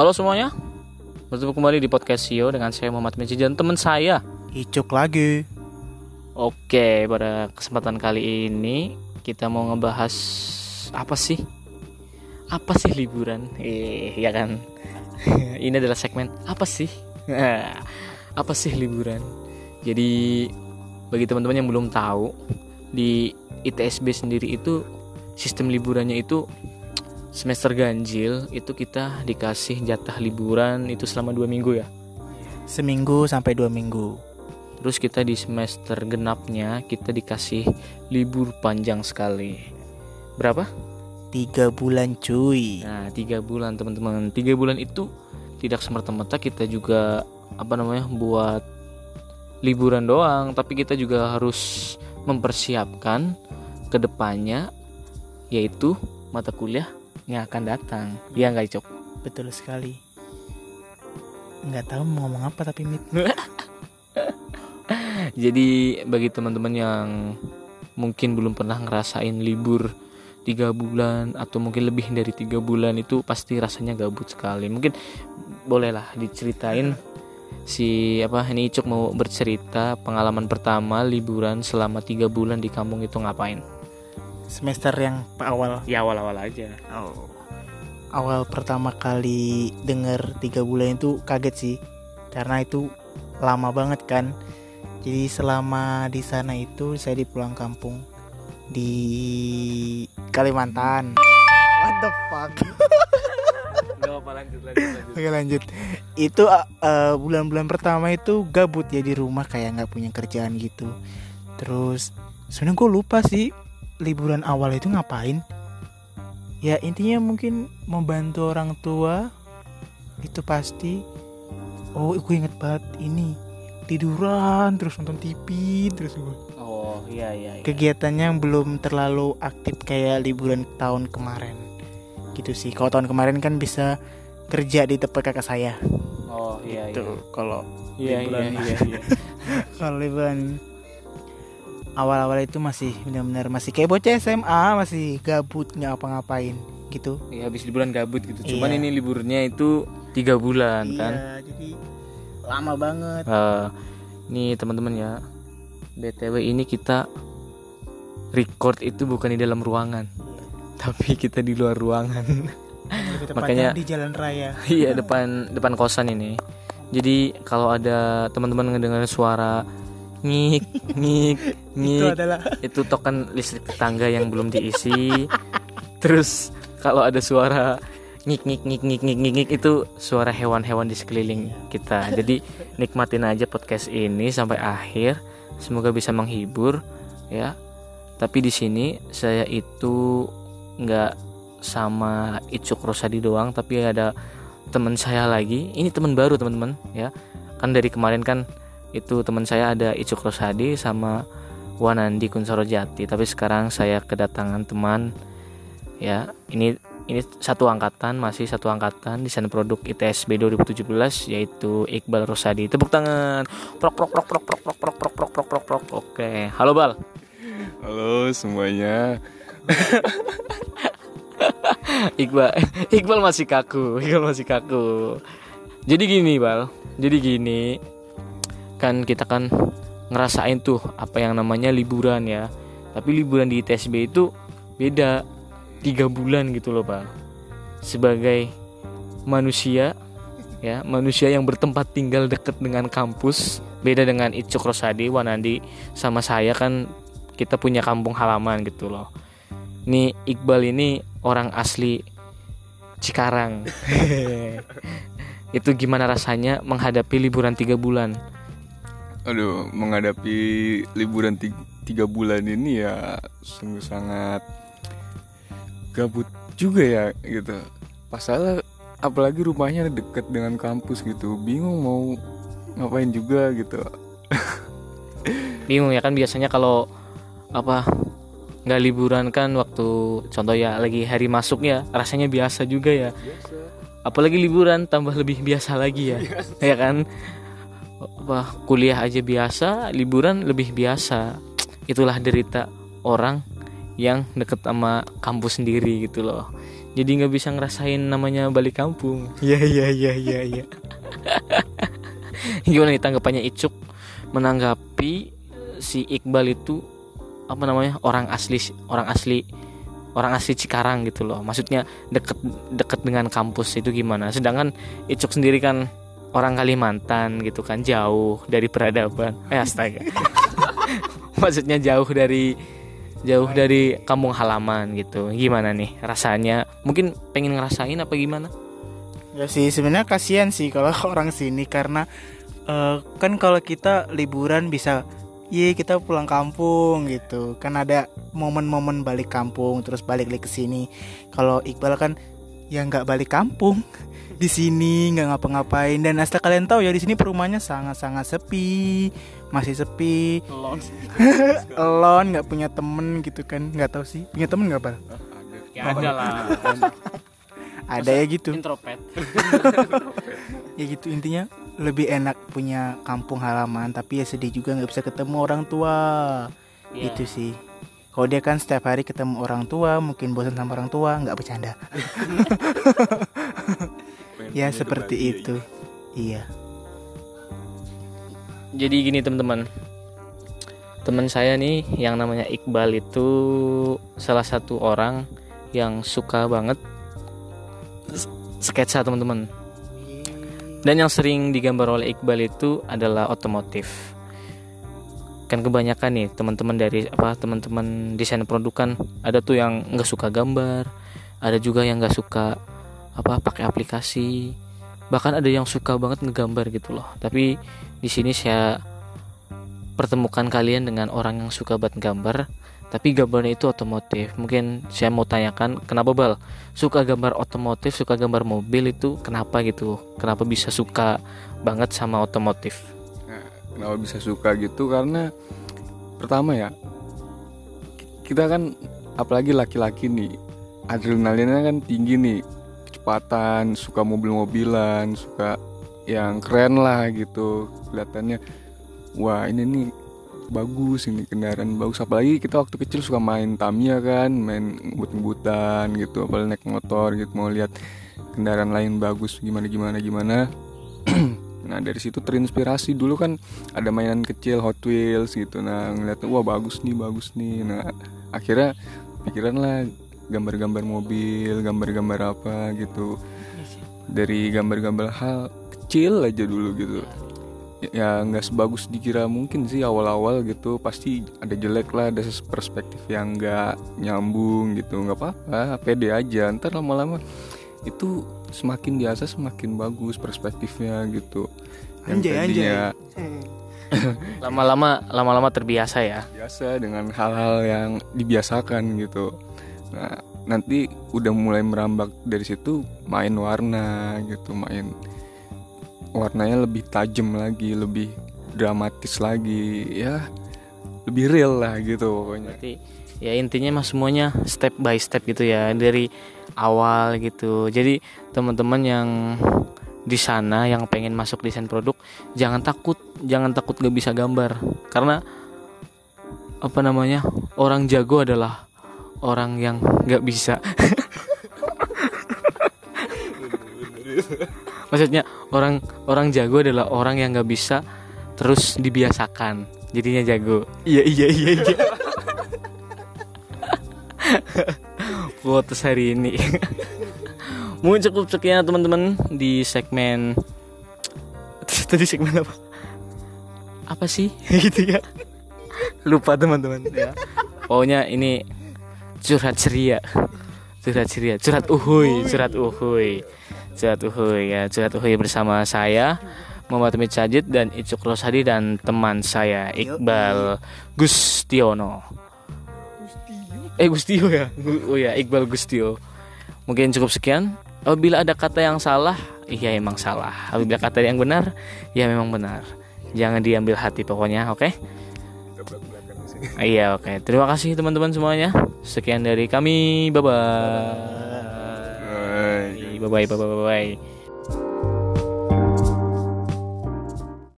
Halo semuanya, bertemu kembali di podcast Sio dengan saya Muhammad Meji dan teman saya. Icuk lagi. Oke, pada kesempatan kali ini kita mau ngebahas apa sih? Apa sih liburan? Eh, ya kan. ini adalah segmen apa sih? apa sih liburan? Jadi bagi teman-teman yang belum tahu, di ITSB sendiri itu sistem liburannya itu semester ganjil itu kita dikasih jatah liburan itu selama dua minggu ya? Seminggu sampai dua minggu. terus kita di semester genapnya kita dikasih libur panjang sekali. Berapa? Tiga bulan cuy. nah tiga bulan teman-teman. Tiga bulan itu tidak semerta-merta kita juga apa namanya buat liburan doang. Tapi kita juga harus mempersiapkan ke depannya yaitu mata kuliah yang akan datang ya nggak cok Betul sekali. Nggak tahu mau ngomong apa tapi mit. Jadi bagi teman-teman yang mungkin belum pernah ngerasain libur tiga bulan atau mungkin lebih dari tiga bulan itu pasti rasanya gabut sekali. Mungkin bolehlah diceritain si apa ini Icuk mau bercerita pengalaman pertama liburan selama tiga bulan di kampung itu ngapain? Semester yang awal. Ya awal-awal aja. Oh. Awal pertama kali denger tiga bulan itu kaget sih. Karena itu lama banget kan. Jadi selama di sana itu saya di pulang kampung di Kalimantan. What the fuck? Gak apa lanjut lanjut lanjut. Oke lanjut. Itu uh, uh, bulan-bulan pertama itu gabut ya di rumah kayak nggak punya kerjaan gitu. Terus sebenarnya gue lupa sih liburan awal itu ngapain. Ya intinya mungkin membantu orang tua itu pasti. Oh gue inget banget ini tiduran terus nonton TV terus gue. Oh iya iya. iya. Kegiatannya yang belum terlalu aktif kayak liburan tahun kemarin. Gitu sih. Kalau tahun kemarin kan bisa kerja di tempat kakak saya. Oh iya Gitu. iya. Kalau Iya iya liburan. iya iya. kalau liburan awal-awal itu masih benar-benar masih kayak bocah SMA masih gabut nggak apa-ngapain gitu Ya habis liburan gabut gitu. Cuman Iya. ini liburnya itu tiga bulan kan. iya jadi lama banget Eh, nih teman-teman ya. BTW ini kita record itu bukan di dalam ruangan, tapi kita di luar ruangan. Makanya- di jalan raya Iya depan depan kosan ini. Jadi kalau ada teman-teman ngedengar suara ngik ngik itu ngik adalah itu token listrik tetangga yang belum diisi. Terus kalau ada suara ngik ngik ngik ngik ngik ngik, ngik, itu suara hewan-hewan di sekeliling kita. Jadi nikmatin aja podcast ini sampai akhir. Semoga bisa menghibur ya. Tapi di sini saya itu nggak sama Icuk Rosadi doang, tapi ada teman saya lagi. Ini teman baru teman-teman ya. Kan dari kemarin kan itu teman saya ada Icuk Rosadi sama Wanandi Kunsoro Jati tapi sekarang saya kedatangan teman ya ini ini satu angkatan masih satu angkatan desain produk ITSB 2017 yaitu Iqbal Rosadi tepuk tangan prok prok prok prok prok prok prok prok prok prok prok prok oke halo Bal Halo semuanya. Iqbal Iqbal masih kaku Iqbal masih kaku jadi gini Bal jadi gini kan kita kan ngerasain tuh apa yang namanya liburan ya tapi liburan di ITSB itu beda tiga bulan gitu loh Bal sebagai manusia ya manusia yang bertempat tinggal dekat dengan kampus beda dengan Icuk Rosadi Wanandi sama saya kan kita punya kampung halaman gitu loh Nih Iqbal ini orang asli Cikarang. itu gimana rasanya menghadapi liburan tiga bulan? Aduh, menghadapi liburan ti- tiga bulan ini ya sungguh sangat gabut juga ya gitu. Pasalnya apalagi rumahnya deket dengan kampus gitu, bingung mau ngapain juga gitu. Bingung ya kan biasanya kalau apa nggak liburan kan waktu contoh ya lagi hari masuk ya rasanya biasa juga ya. Apalagi liburan tambah lebih biasa lagi ya, ya kan? Apa kuliah aja biasa, liburan lebih biasa. Itulah derita orang yang deket sama kampus sendiri gitu loh. Jadi nggak bisa ngerasain namanya balik kampung. Iya iya iya iya iya. gimana nih tanggapannya Icuk? Menanggapi si Iqbal itu apa namanya orang asli orang asli orang asli Cikarang gitu loh. Maksudnya deket deket dengan kampus itu gimana? Sedangkan Icuk sendiri kan orang Kalimantan gitu kan jauh dari peradaban. Eh astaga. Maksudnya jauh dari jauh dari kampung halaman gitu. Gimana nih rasanya? Mungkin pengen ngerasain apa gimana? Ya sih sebenarnya kasihan sih kalau orang sini karena eh, kan kalau kita liburan bisa Iya kita pulang kampung gitu. Kan ada momen-momen balik kampung terus balik lagi ke sini. Kalau Iqbal kan ya nggak balik kampung. Di sini nggak ngapa-ngapain. Dan asal kalian tahu ya di sini perumahannya sangat-sangat sepi. Masih sepi. Alone nggak punya temen gitu kan. Nggak tahu sih. Punya temen nggak pak ya ada lah. Ada ya gitu. Introvert. Ya gitu intinya lebih enak punya kampung halaman tapi ya sedih juga nggak bisa ketemu orang tua. Iya. itu sih kalau dia kan setiap hari ketemu orang tua mungkin bosan sama orang tua nggak bercanda. Ya seperti itu. iya. Jadi gini teman-teman. Teman saya nih yang namanya Iqbal itu salah satu orang yang suka banget sketsa teman-teman. Dan yang sering digambar oleh Iqbal itu adalah otomotif kan kebanyakan nih teman-teman dari apa teman-teman desain produk kan ada tuh yang nggak suka gambar ada juga yang nggak suka apa pakai aplikasi. Bahkan ada yang suka banget ngegambar gitu loh. Tapi di sini saya pertemukan kalian dengan orang yang suka banget gambar tapi gambarnya itu otomotif. Mungkin saya mau tanyakan kenapa bal? Suka gambar otomotif suka gambar mobil itu kenapa gitu? Kenapa bisa suka banget sama otomotif kenapa bisa suka gitu? Karena pertama ya kita kan apalagi laki-laki nih adrenalinnya kan tinggi nih kecepatan suka mobil-mobilan suka yang keren lah gitu kelihatannya wah ini nih bagus ini kendaraan bagus. Apalagi kita waktu kecil suka main Tamiya kan main ngebut-ngebutan gitu apalagi naik motor gitu mau lihat kendaraan lain bagus gimana gimana gimana Nah dari situ terinspirasi dulu kan ada mainan kecil Hot Wheels gitu. Nah ngeliat wah bagus nih bagus nih. Nah akhirnya pikiran lah gambar-gambar mobil, gambar-gambar apa gitu. Dari gambar-gambar hal kecil aja dulu gitu. Ya nggak sebagus dikira mungkin sih awal-awal gitu. Pasti ada jelek lah, ada perspektif yang nggak nyambung gitu. nggak apa-apa, pede aja. Ntar lama-lama itu semakin biasa semakin bagus perspektifnya gitu. Yang Anjay, anjay. tadinya lama-lama lama-lama terbiasa ya. Biasa dengan hal-hal yang dibiasakan gitu. Nah nanti udah mulai merambak dari situ main warna gitu main warnanya lebih tajam lagi lebih dramatis lagi ya lebih real lah gitu pokoknya. Berarti ya intinya mah semuanya step by step gitu ya. Dari awal gitu. Jadi teman-teman yang di sana yang pengen masuk desain produk jangan takut, jangan takut gak bisa gambar karena apa namanya orang jago adalah orang yang nggak bisa. Maksudnya orang orang jago adalah orang yang nggak bisa terus dibiasakan jadinya jago. iya iya iya iya quotes hari ini. Mungkin cukup sekian teman-teman di segmen tadi segmen apa? Apa sih? Gitu ya. Lupa teman-teman ya. Pokoknya ini curhat ceria. Curhat ceria. Curhat uhuy curhat uhuy. Curhat uhuy ya. Curhat uhuy bersama saya Muhammad Hamid Sajid dan Icuk Rosadi dan teman saya Iqbal Gustiono eh Gustio ya? Oh ya Iqbal Gustio. Mungkin cukup sekian. Apabila ada kata yang salah iya emang salah. Apabila kata yang benar ya memang benar. Jangan diambil hati pokoknya oke? Iya oke. Terima kasih teman-teman semuanya. Sekian dari kami. Bye bye. Hai. Bye bye bye bye bye